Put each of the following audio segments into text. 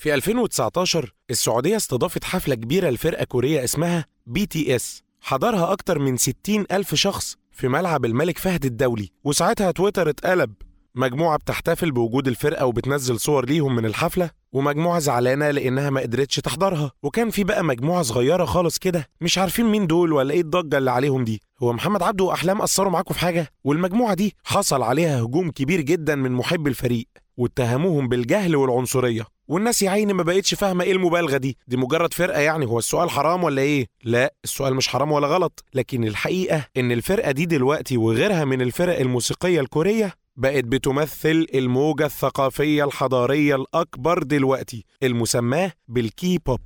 في 2019 السعودية استضافت حفلة كبيرة لفرقة كورية اسمها بي تي إس. حضرها أكتر من 60 ألف شخص في ملعب الملك فهد الدولي وساعتها تويتر اتقلب مجموعة بتحتفل بوجود الفرقة وبتنزل صور ليهم من الحفلة ومجموعة زعلانة لأنها ما قدرتش تحضرها. وكان في بقى مجموعة صغيرة خالص كده مش عارفين مين دول ولا إيه الضجة اللي عليهم دي. هو محمد عبده وأحلام أثروا معاكم في حاجة؟ والمجموعة دي حصل عليها هجوم كبير جدا من محب الفريق واتهموهم بالجهل والعنصرية. والناس يا عيني ما بقتش فاهمة إيه المبالغة دي؟ دي مجرد فرقة يعني هو السؤال حرام ولا إيه؟ لا السؤال مش حرام ولا غلط لكن الحقيقة إن الفرقة دي دلوقتي وغيرها من الفرق الموسيقية الكورية بقت بتمثل الموجة الثقافية الحضارية الأكبر دلوقتي المسماة بالكي بوب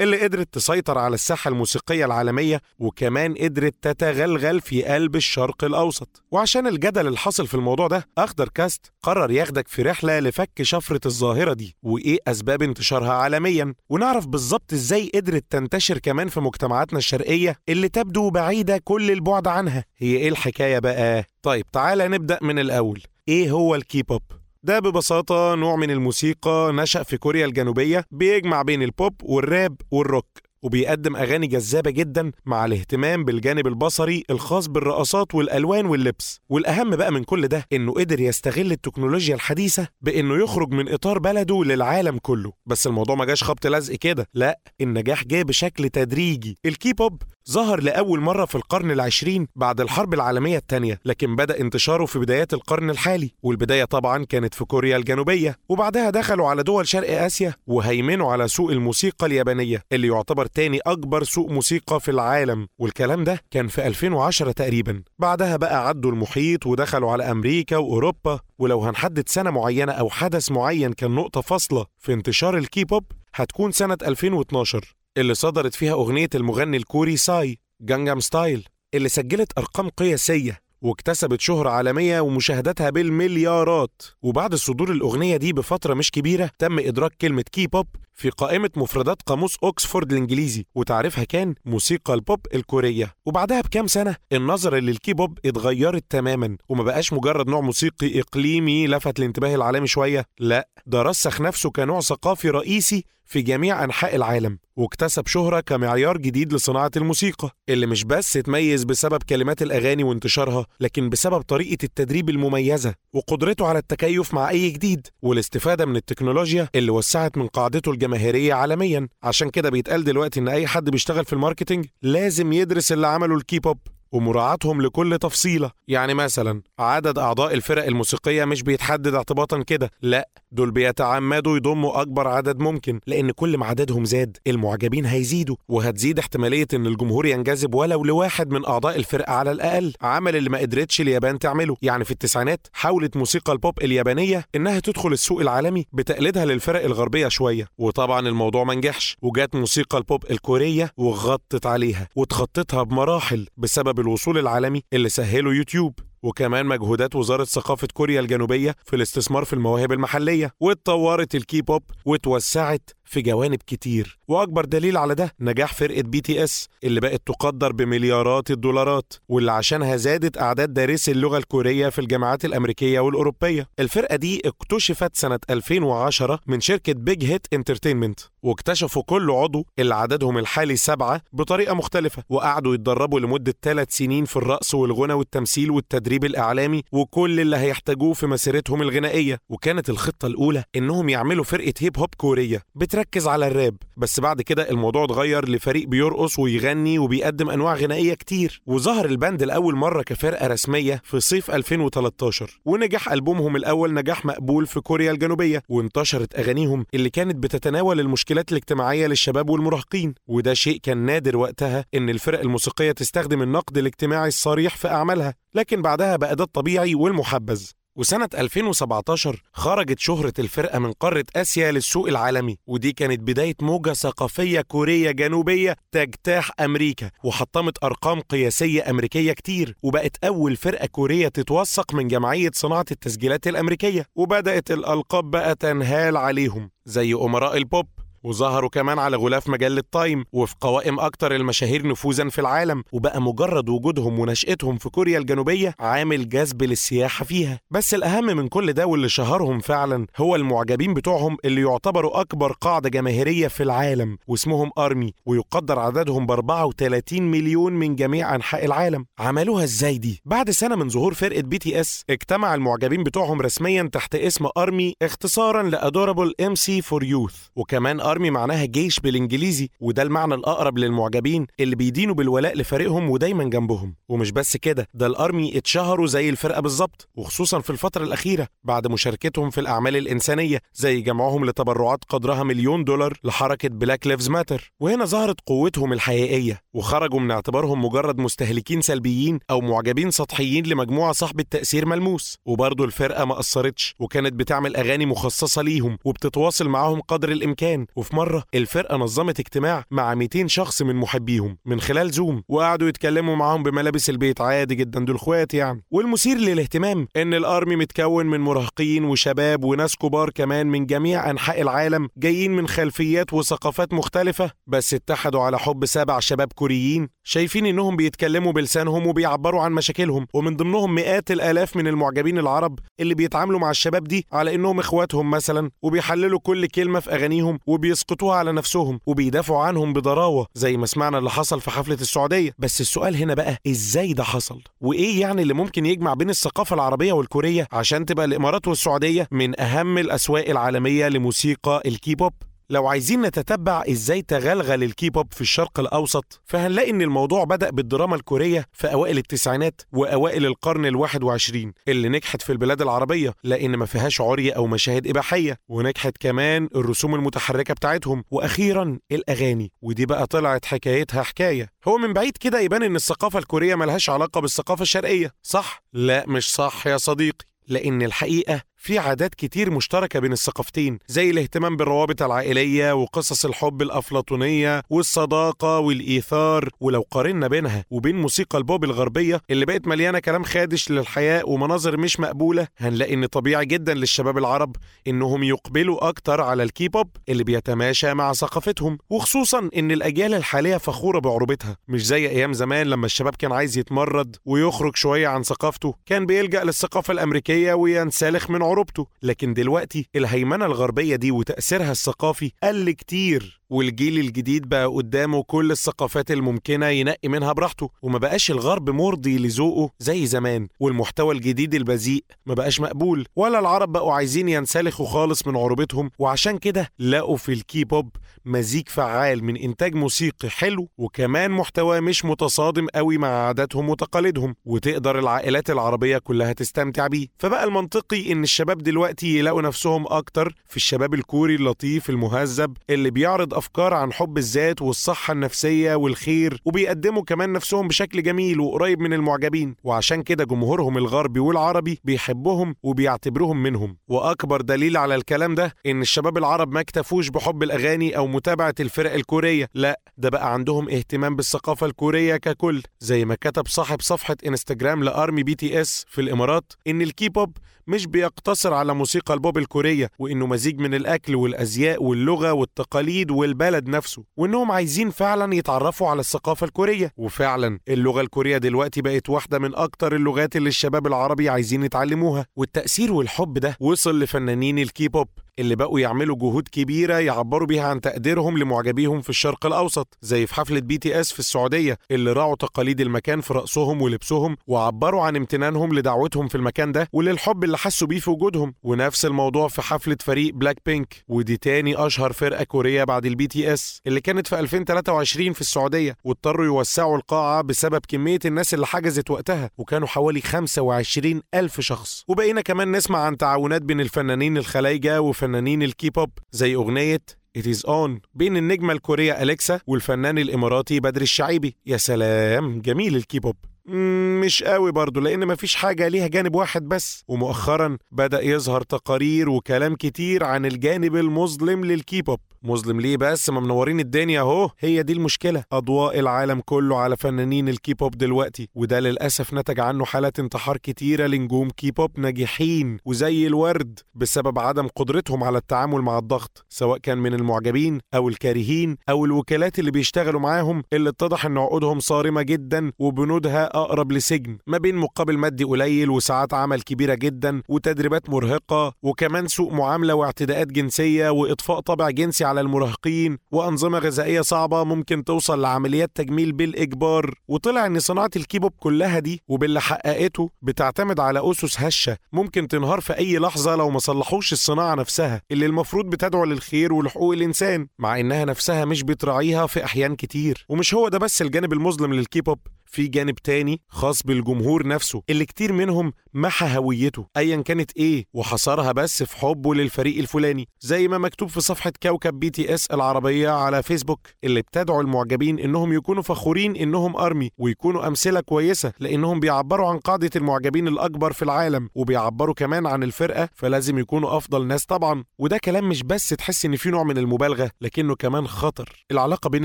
اللي قدرت تسيطر على الساحة الموسيقية العالمية وكمان قدرت تتغلغل في قلب الشرق الأوسط. وعشان الجدل الحاصل في الموضوع ده أخضر كاست قرر ياخدك في رحلة لفك شفرة الظاهرة دي. وإيه أسباب انتشارها عالميا؟ ونعرف بالظبط إزاي قدرت تنتشر كمان في مجتمعاتنا الشرقية اللي تبدو بعيدة كل البعد عنها. هي إيه الحكاية بقى؟ طيب تعالى نبدأ من الأول. إيه هو الكيبوب؟ ده ببساطة نوع من الموسيقى نشأ في كوريا الجنوبية بيجمع بين البوب والراب والروك. وبيقدم أغاني جذابة جدا مع الاهتمام بالجانب البصري الخاص بالرقصات والألوان واللبس. والأهم بقى من كل ده إنه قدر يستغل التكنولوجيا الحديثة بإنه يخرج من إطار بلده للعالم كله. بس الموضوع ما جاش خبط لزق كده. لا النجاح جه بشكل تدريجي. الكيبوب ظهر لأول مرة في القرن العشرين بعد الحرب العالمية الثانية لكن بدأ انتشاره في بدايات القرن الحالي. والبداية طبعا كانت في كوريا الجنوبية وبعدها دخلوا على دول شرق آسيا وهيمنوا على سوق الموسيقى اليابانية اللي يعتبر تاني أكبر سوق موسيقى في العالم والكلام ده كان في 2010 تقريبا. بعدها بقى عدوا المحيط ودخلوا على أمريكا وأوروبا ولو هنحدد سنة معينة أو حدث معين كان نقطة فاصلة في انتشار الكيبوب هتكون سنة 2012 اللي صدرت فيها أغنية المغني الكوري ساي جانجام ستايل اللي سجلت أرقام قياسية واكتسبت شهرة عالمية ومشاهداتها بالمليارات. وبعد صدور الأغنية دي بفترة مش كبيرة تم إدراج كلمة كي بوب في قائمة مفردات قاموس أوكسفورد الإنجليزي وتعريفها كان موسيقى البوب الكورية. وبعدها بكام سنة النظرة للكيبوب اتغيرت تماما وما بقاش مجرد نوع موسيقي إقليمي لفت الانتباه العالمي شوية لا ده رسخ نفسه كنوع ثقافي رئيسي في جميع أنحاء العالم واكتسب شهرة كمعيار جديد لصناعة الموسيقى اللي مش بس اتميز بسبب كلمات الأغاني وانتشارها لكن بسبب طريقة التدريب المميزة وقدرته على التكيف مع أي جديد والاستفادة من التكنولوجيا اللي وسعت من قاعدته الجماهيرية عالميا. عشان كده بيتقال دلوقتي إن أي حد بيشتغل في ال marketing لازم يدرس اللي عمله الكيبوب. ومراعاتهم لكل تفصيلة. يعني مثلا عدد أعضاء الفرق الموسيقية مش بيتحدد اعتباطا كده. لا دول بيتعمدوا يضموا أكبر عدد ممكن لأن كل ما عددهم زاد. المعجبين هيزيدوا وهتزيد احتمالية إن الجمهور ينجذب ولو لواحد من أعضاء الفرقة على الأقل. عمل اللي ما قدرتش اليابان تعمله. يعني في التسعينات حاولت موسيقى البوب اليابانية إنها تدخل السوق العالمي بتقليدها للفرق الغربية شوية. وطبعا الموضوع ما نجحش وجات موسيقى البوب الكورية وغطت عليها وتخطتها بمراحل بسبب الوصول العالمي اللي سهله يوتيوب وكمان مجهودات وزارة ثقافة كوريا الجنوبية في الاستثمار في المواهب المحلية واتطورت الكيبوب واتوسعت في جوانب كتير. وأكبر دليل على ده نجاح فرقة BTS اللي بقت تقدر بمليارات الدولارات واللي عشانها زادت أعداد دارسي اللغة الكورية في الجامعات الأمريكية والأوروبية. الفرقة دي اكتشفت سنة 2010 من شركة Big Hit Entertainment واكتشفوا كل عضو اللي عددهم الحالي سبعة بطريقة مختلفة وقعدوا يتدربوا لمدة ثلاث سنين في الرقص والغنى والتمثيل والتدريب الإعلامي وكل اللي هيحتاجوه في مسيرتهم الغنائية. وكانت الخطة الأولى إنهم يعملوا فرقة هيب هوب كورية بتركز على الراب. بس بعد كده الموضوع اتغير لفريق بيرقص ويغني وبيقدم أنواع غنائية كتير. وظهر الباند لأول مرة كفرقة رسمية في صيف 2013 ونجح ألبومهم الأول نجاح مقبول في كوريا الجنوبية وانتشرت أغانيهم اللي كانت بتتناول المشكلات الاجتماعية للشباب والمراهقين. وده شيء كان نادر وقتها إن الفرق الموسيقية تستخدم النقد الاجتماعي الصريح في أعمالها لكن بعدها بقى ده الطبيعي والمحبذ. وسنة 2017 خرجت شهرة الفرقة من قارة آسيا للسوق العالمي ودي كانت بداية موجة ثقافية كورية جنوبية تجتاح أمريكا وحطمت أرقام قياسية أمريكية كتير وبقت أول فرقة كورية تتوثق من جمعية صناعة التسجيلات الأمريكية وبدأت الألقاب بقى تنهال عليهم زي أمراء البوب. وظهروا كمان على غلاف مجلة تايم وفي قوائم أكتر المشاهير نفوذا في العالم. وبقى مجرد وجودهم ونشأتهم في كوريا الجنوبية عامل جذب للسياحة فيها. بس الأهم من كل ده واللي شهرهم فعلا هو المعجبين بتوعهم اللي يعتبروا أكبر قاعدة جماهيرية في العالم واسمهم ARMY ويقدر عددهم ب 34 مليون من جميع أنحاء العالم. عملوها إزاي دي؟ بعد سنة من ظهور فرقة BTS اجتمع المعجبين بتوعهم رسميا تحت اسم ARMY اختصارا ل Adorable MC for Youth. وكمان ARMY معناها جيش بالإنجليزي وده المعنى الأقرب للمعجبين اللي بيدينوا بالولاء لفريقهم ودايما جنبهم. ومش بس كده ده ال ARMY اتشهروا زي الفرقة بالظبط وخصوصا في الفترة الأخيرة بعد مشاركتهم في الأعمال الإنسانية زي جمعهم لتبرعات قدرها مليون دولار لحركة Black Lives Matter وهنا ظهرت قوتهم الحقيقية وخرجوا من اعتبارهم مجرد مستهلكين سلبيين أو معجبين سطحيين لمجموعة صاحبة تأثير ملموس. وبرضه الفرقة ما قصرتش وكانت بتعمل أغاني مخصصة ليهم وبتتواصل معاهم قدر الإمكان. وفي مرة الفرقة نظمت اجتماع مع 200 شخص من محبيهم من خلال زوم وقعدوا يتكلموا معاهم بملابس البيت. عادي جدا دول إخوات يعني. والمثير للاهتمام إن ال ARMY متكون من مراهقين وشباب وناس كبار كمان من جميع أنحاء العالم جايين من خلفيات وثقافات مختلفة. بس اتحدوا على حب سبع شباب كوريين شايفين إنهم بيتكلموا بلسانهم وبيعبروا عن مشاكلهم. ومن ضمنهم مئات الآلاف من المعجبين العرب اللي بيتعاملوا مع الشباب دي على إنهم إخواتهم مثلا وبيحللوا كل كلمة في أغانيهم وبيسقطوها على نفسهم وبيدافعوا عنهم بضراوة زي ما سمعنا اللي حصل في حفلة السعودية. بس السؤال هنا بقى إزاي ده حصل؟ وإيه يعني اللي ممكن يجمع بين الثقافة العربية والكورية عشان تبقى الإمارات والسعودية من أهم الأسواق العالمية لموسيقى الكيبوب؟ لو عايزين نتتبع إزاي تغلغل الكيبوب في الشرق الأوسط فهنلاقي إن الموضوع بدأ بالدراما الكورية في أوائل التسعينات وأوائل القرن الواحد وعشرين اللي نجحت في البلاد العربية لأن ما فيهاش عري أو مشاهد إباحية ونجحت كمان الرسوم المتحركة بتاعتهم وأخيرا الأغاني. ودي بقى طلعت حكايتها حكاية. هو من بعيد كده يبان إن الثقافة الكورية ملهاش علاقة بالثقافة الشرقية. صح؟ لا مش صح يا صديقي لأن الحقيقة في عادات كتير مشتركة بين الثقافتين زي الاهتمام بالروابط العائلية وقصص الحب الأفلاطونية والصداقة والإيثار ولو قارنا بينها وبين موسيقى البوب الغربية اللي بقت مليانة كلام خادش للحياة ومناظر مش مقبولة هنلاقي إن طبيعي جدا للشباب العرب إنهم يقبلوا أكتر على الكيبوب اللي بيتماشى مع ثقافتهم وخصوصا إن الأجيال الحالية فخورة بعروبتها. مش زي أيام زمان لما الشباب كان عايز يتمرد ويخرج شوية عن ثقافته كان بيلجأ للثقافة الأمريكية وينسلخ من عروبته لكن دلوقتي الهيمنة الغربية دي وتأثيرها الثقافي قل كتير. والجيل الجديد بقى قدامه كل الثقافات الممكنة ينقي منها براحته وما بقاش الغرب مرضي لذوقه زي زمان والمحتوى الجديد البذيء ما بقاش مقبول ولا العرب بقوا عايزين ينسلخوا خالص من عروبتهم وعشان كده لقوا في الكيبوب مزيج فعال من إنتاج موسيقي حلو وكمان محتوى مش متصادم قوي مع عاداتهم وتقاليدهم وتقدر العائلات العربية كلها تستمتع بيه. فبقى المنطقي إن الشباب دلوقتي يلاقوا نفسهم أكتر في الشباب الكوري اللطيف المهذب اللي بيعرض أفكار عن حب الذات والصحة النفسية والخير وبيقدموا كمان نفسهم بشكل جميل وقريب من المعجبين وعشان كده جمهورهم الغربي والعربي بيحبهم وبيعتبروهم منهم. وأكبر دليل على الكلام ده إن الشباب العرب ما اكتفوش بحب الأغاني أو متابعة الفرق الكورية لا ده بقى عندهم اهتمام بالثقافة الكورية ككل زي ما كتب صاحب صفحة إنستجرام ل ARMY BTS في الإمارات إن الكيبوب مش بيقتصر على موسيقى البوب الكورية وإنه مزيج من الأكل والأزياء واللغة والتقاليد والبلد نفسه وإنهم عايزين فعلا يتعرفوا على الثقافة الكورية. وفعلا اللغة الكورية دلوقتي بقت واحدة من أكتر اللغات اللي الشباب العربي عايزين يتعلموها. والتأثير والحب ده وصل لفنانين الكيبوب. اللي بقوا يعملوا جهود كبيرة يعبروا بيها عن تقديرهم لمعجبيهم في الشرق الأوسط زي في حفلة BTS في السعودية اللي راعوا تقاليد المكان في رقصهم ولبسهم وعبروا عن امتنانهم لدعوتهم في المكان ده وللحب اللي حسوا بيه في وجودهم. ونفس الموضوع في حفلة فريق بلاك بينك ودي تاني أشهر فرقة كورية بعد ال BTS اللي كانت في 2023 في السعودية واضطروا يوسعوا القاعة بسبب كمية الناس اللي حجزت وقتها وكانوا حوالي 25 ألف شخص. وبقينا كمان نسمع عن تعاونات بين الفنانين الخلايجة وفنانين الكيبوب زي أغنية Is It On بين النجمة الكورية أليكسا والفنان الإماراتي بدر الشعيبي. يا سلام جميل الكيبوب. مش قوي برضه لأن مفيش حاجة ليها جانب واحد بس. ومؤخرا بدأ يظهر تقارير وكلام كتير عن الجانب المظلم للكيبوب. مظلم ليه بس؟ ما منورين الدنيا أهو. هي دي المشكلة. أضواء العالم كله على فنانين الكيبوب دلوقتي. وده للأسف نتج عنه حالات انتحار كتيرة لنجوم كيبوب ناجحين. وزي الورد بسبب عدم قدرتهم على التعامل مع الضغط. سواء كان من المعجبين أو الكارهين أو الوكالات اللي بيشتغلوا معاهم اللي اتضح إن عقودهم صارمة جدا وبنودها أقرب لسجن ما بين مقابل مادي قليل وساعات عمل كبيرة جدا وتدريبات مرهقة وكمان سوء معاملة واعتداءات جنسية وإطفاء طابع جنسي على المراهقين وأنظمة غذائية صعبة ممكن توصل لعمليات تجميل بالإجبار. وطلع إن صناعة الكيبوب كلها دي وباللي حققته بتعتمد على أسس هشة ممكن تنهار في أي لحظة لو ما صلحوش الصناعة نفسها اللي المفروض بتدعو للخير ولحقوق الإنسان مع إنها نفسها مش بتراعيها في أحيان كتير. ومش هو ده بس الجانب المظلم للكيبوب. في جانب تاني خاص بالجمهور نفسه اللي كتير منهم محى هويته ايا كانت إيه وحصرها بس في حبه للفريق الفلاني زي ما مكتوب في صفحة كوكب BTS العربية على فيسبوك اللي بتدعو المعجبين إنهم يكونوا فخورين إنهم ARMY ويكونوا أمثلة كويسة لإنهم بيعبروا عن قاعدة المعجبين الأكبر في العالم وبيعبروا كمان عن الفرقة فلازم يكونوا أفضل ناس طبعا. وده كلام مش بس تحس إن فيه نوع من المبالغة لكنه كمان خطر. العلاقة بين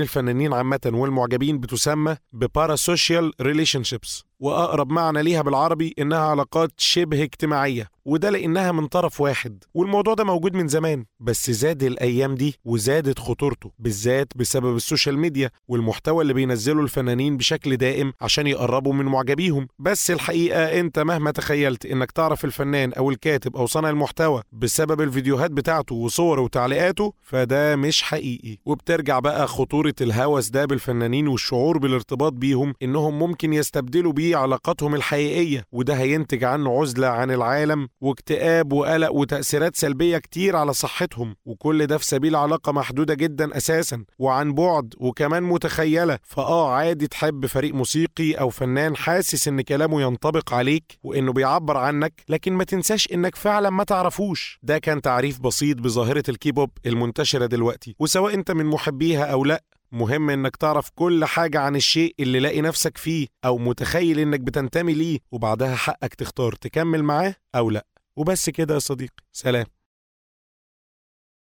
الفنانين عامة والمعجبين بتسمى ب parasocial relationships. وأقرب معنى ليها بالعربي إنها علاقات شبه اجتماعية وده لإنها من طرف واحد. والموضوع ده موجود من زمان بس زاد الأيام دي وزادت خطورته بالذات بسبب السوشيال ميديا والمحتوى اللي بينزله الفنانين بشكل دائم عشان يقربوا من معجبيهم. بس الحقيقة أنت مهما تخيلت إنك تعرف الفنان أو الكاتب أو صانع المحتوى بسبب الفيديوهات بتاعته وصوره وتعليقاته فده مش حقيقي. وبترجع بقى خطورة الهوس ده بالفنانين والشعور بالارتباط بيهم إنهم ممكن يستبدلوا بيه علاقاتهم الحقيقية وده هينتج عنه عزلة عن العالم واكتئاب وقلق وتأثيرات سلبية كتير على صحتهم. وكل ده في سبيل علاقة محدودة جدا أساسا وعن بعد وكمان متخيلة. فآه عادي تحب فريق موسيقي أو فنان حاسس إن كلامه ينطبق عليك وإنه بيعبر عنك لكن ما تنساش إنك فعلا ما تعرفوش. ده كان تعريف بسيط بظاهرة الكيبوب المنتشرة دلوقتي. وسواء أنت من محبيها أو لأ مهم إنك تعرف كل حاجة عن الشيء اللي لاقي نفسك فيه أو متخيل إنك بتنتمي ليه وبعدها حقك تختار تكمل معاه أو لأ. وبس كده يا صديقي. سلام.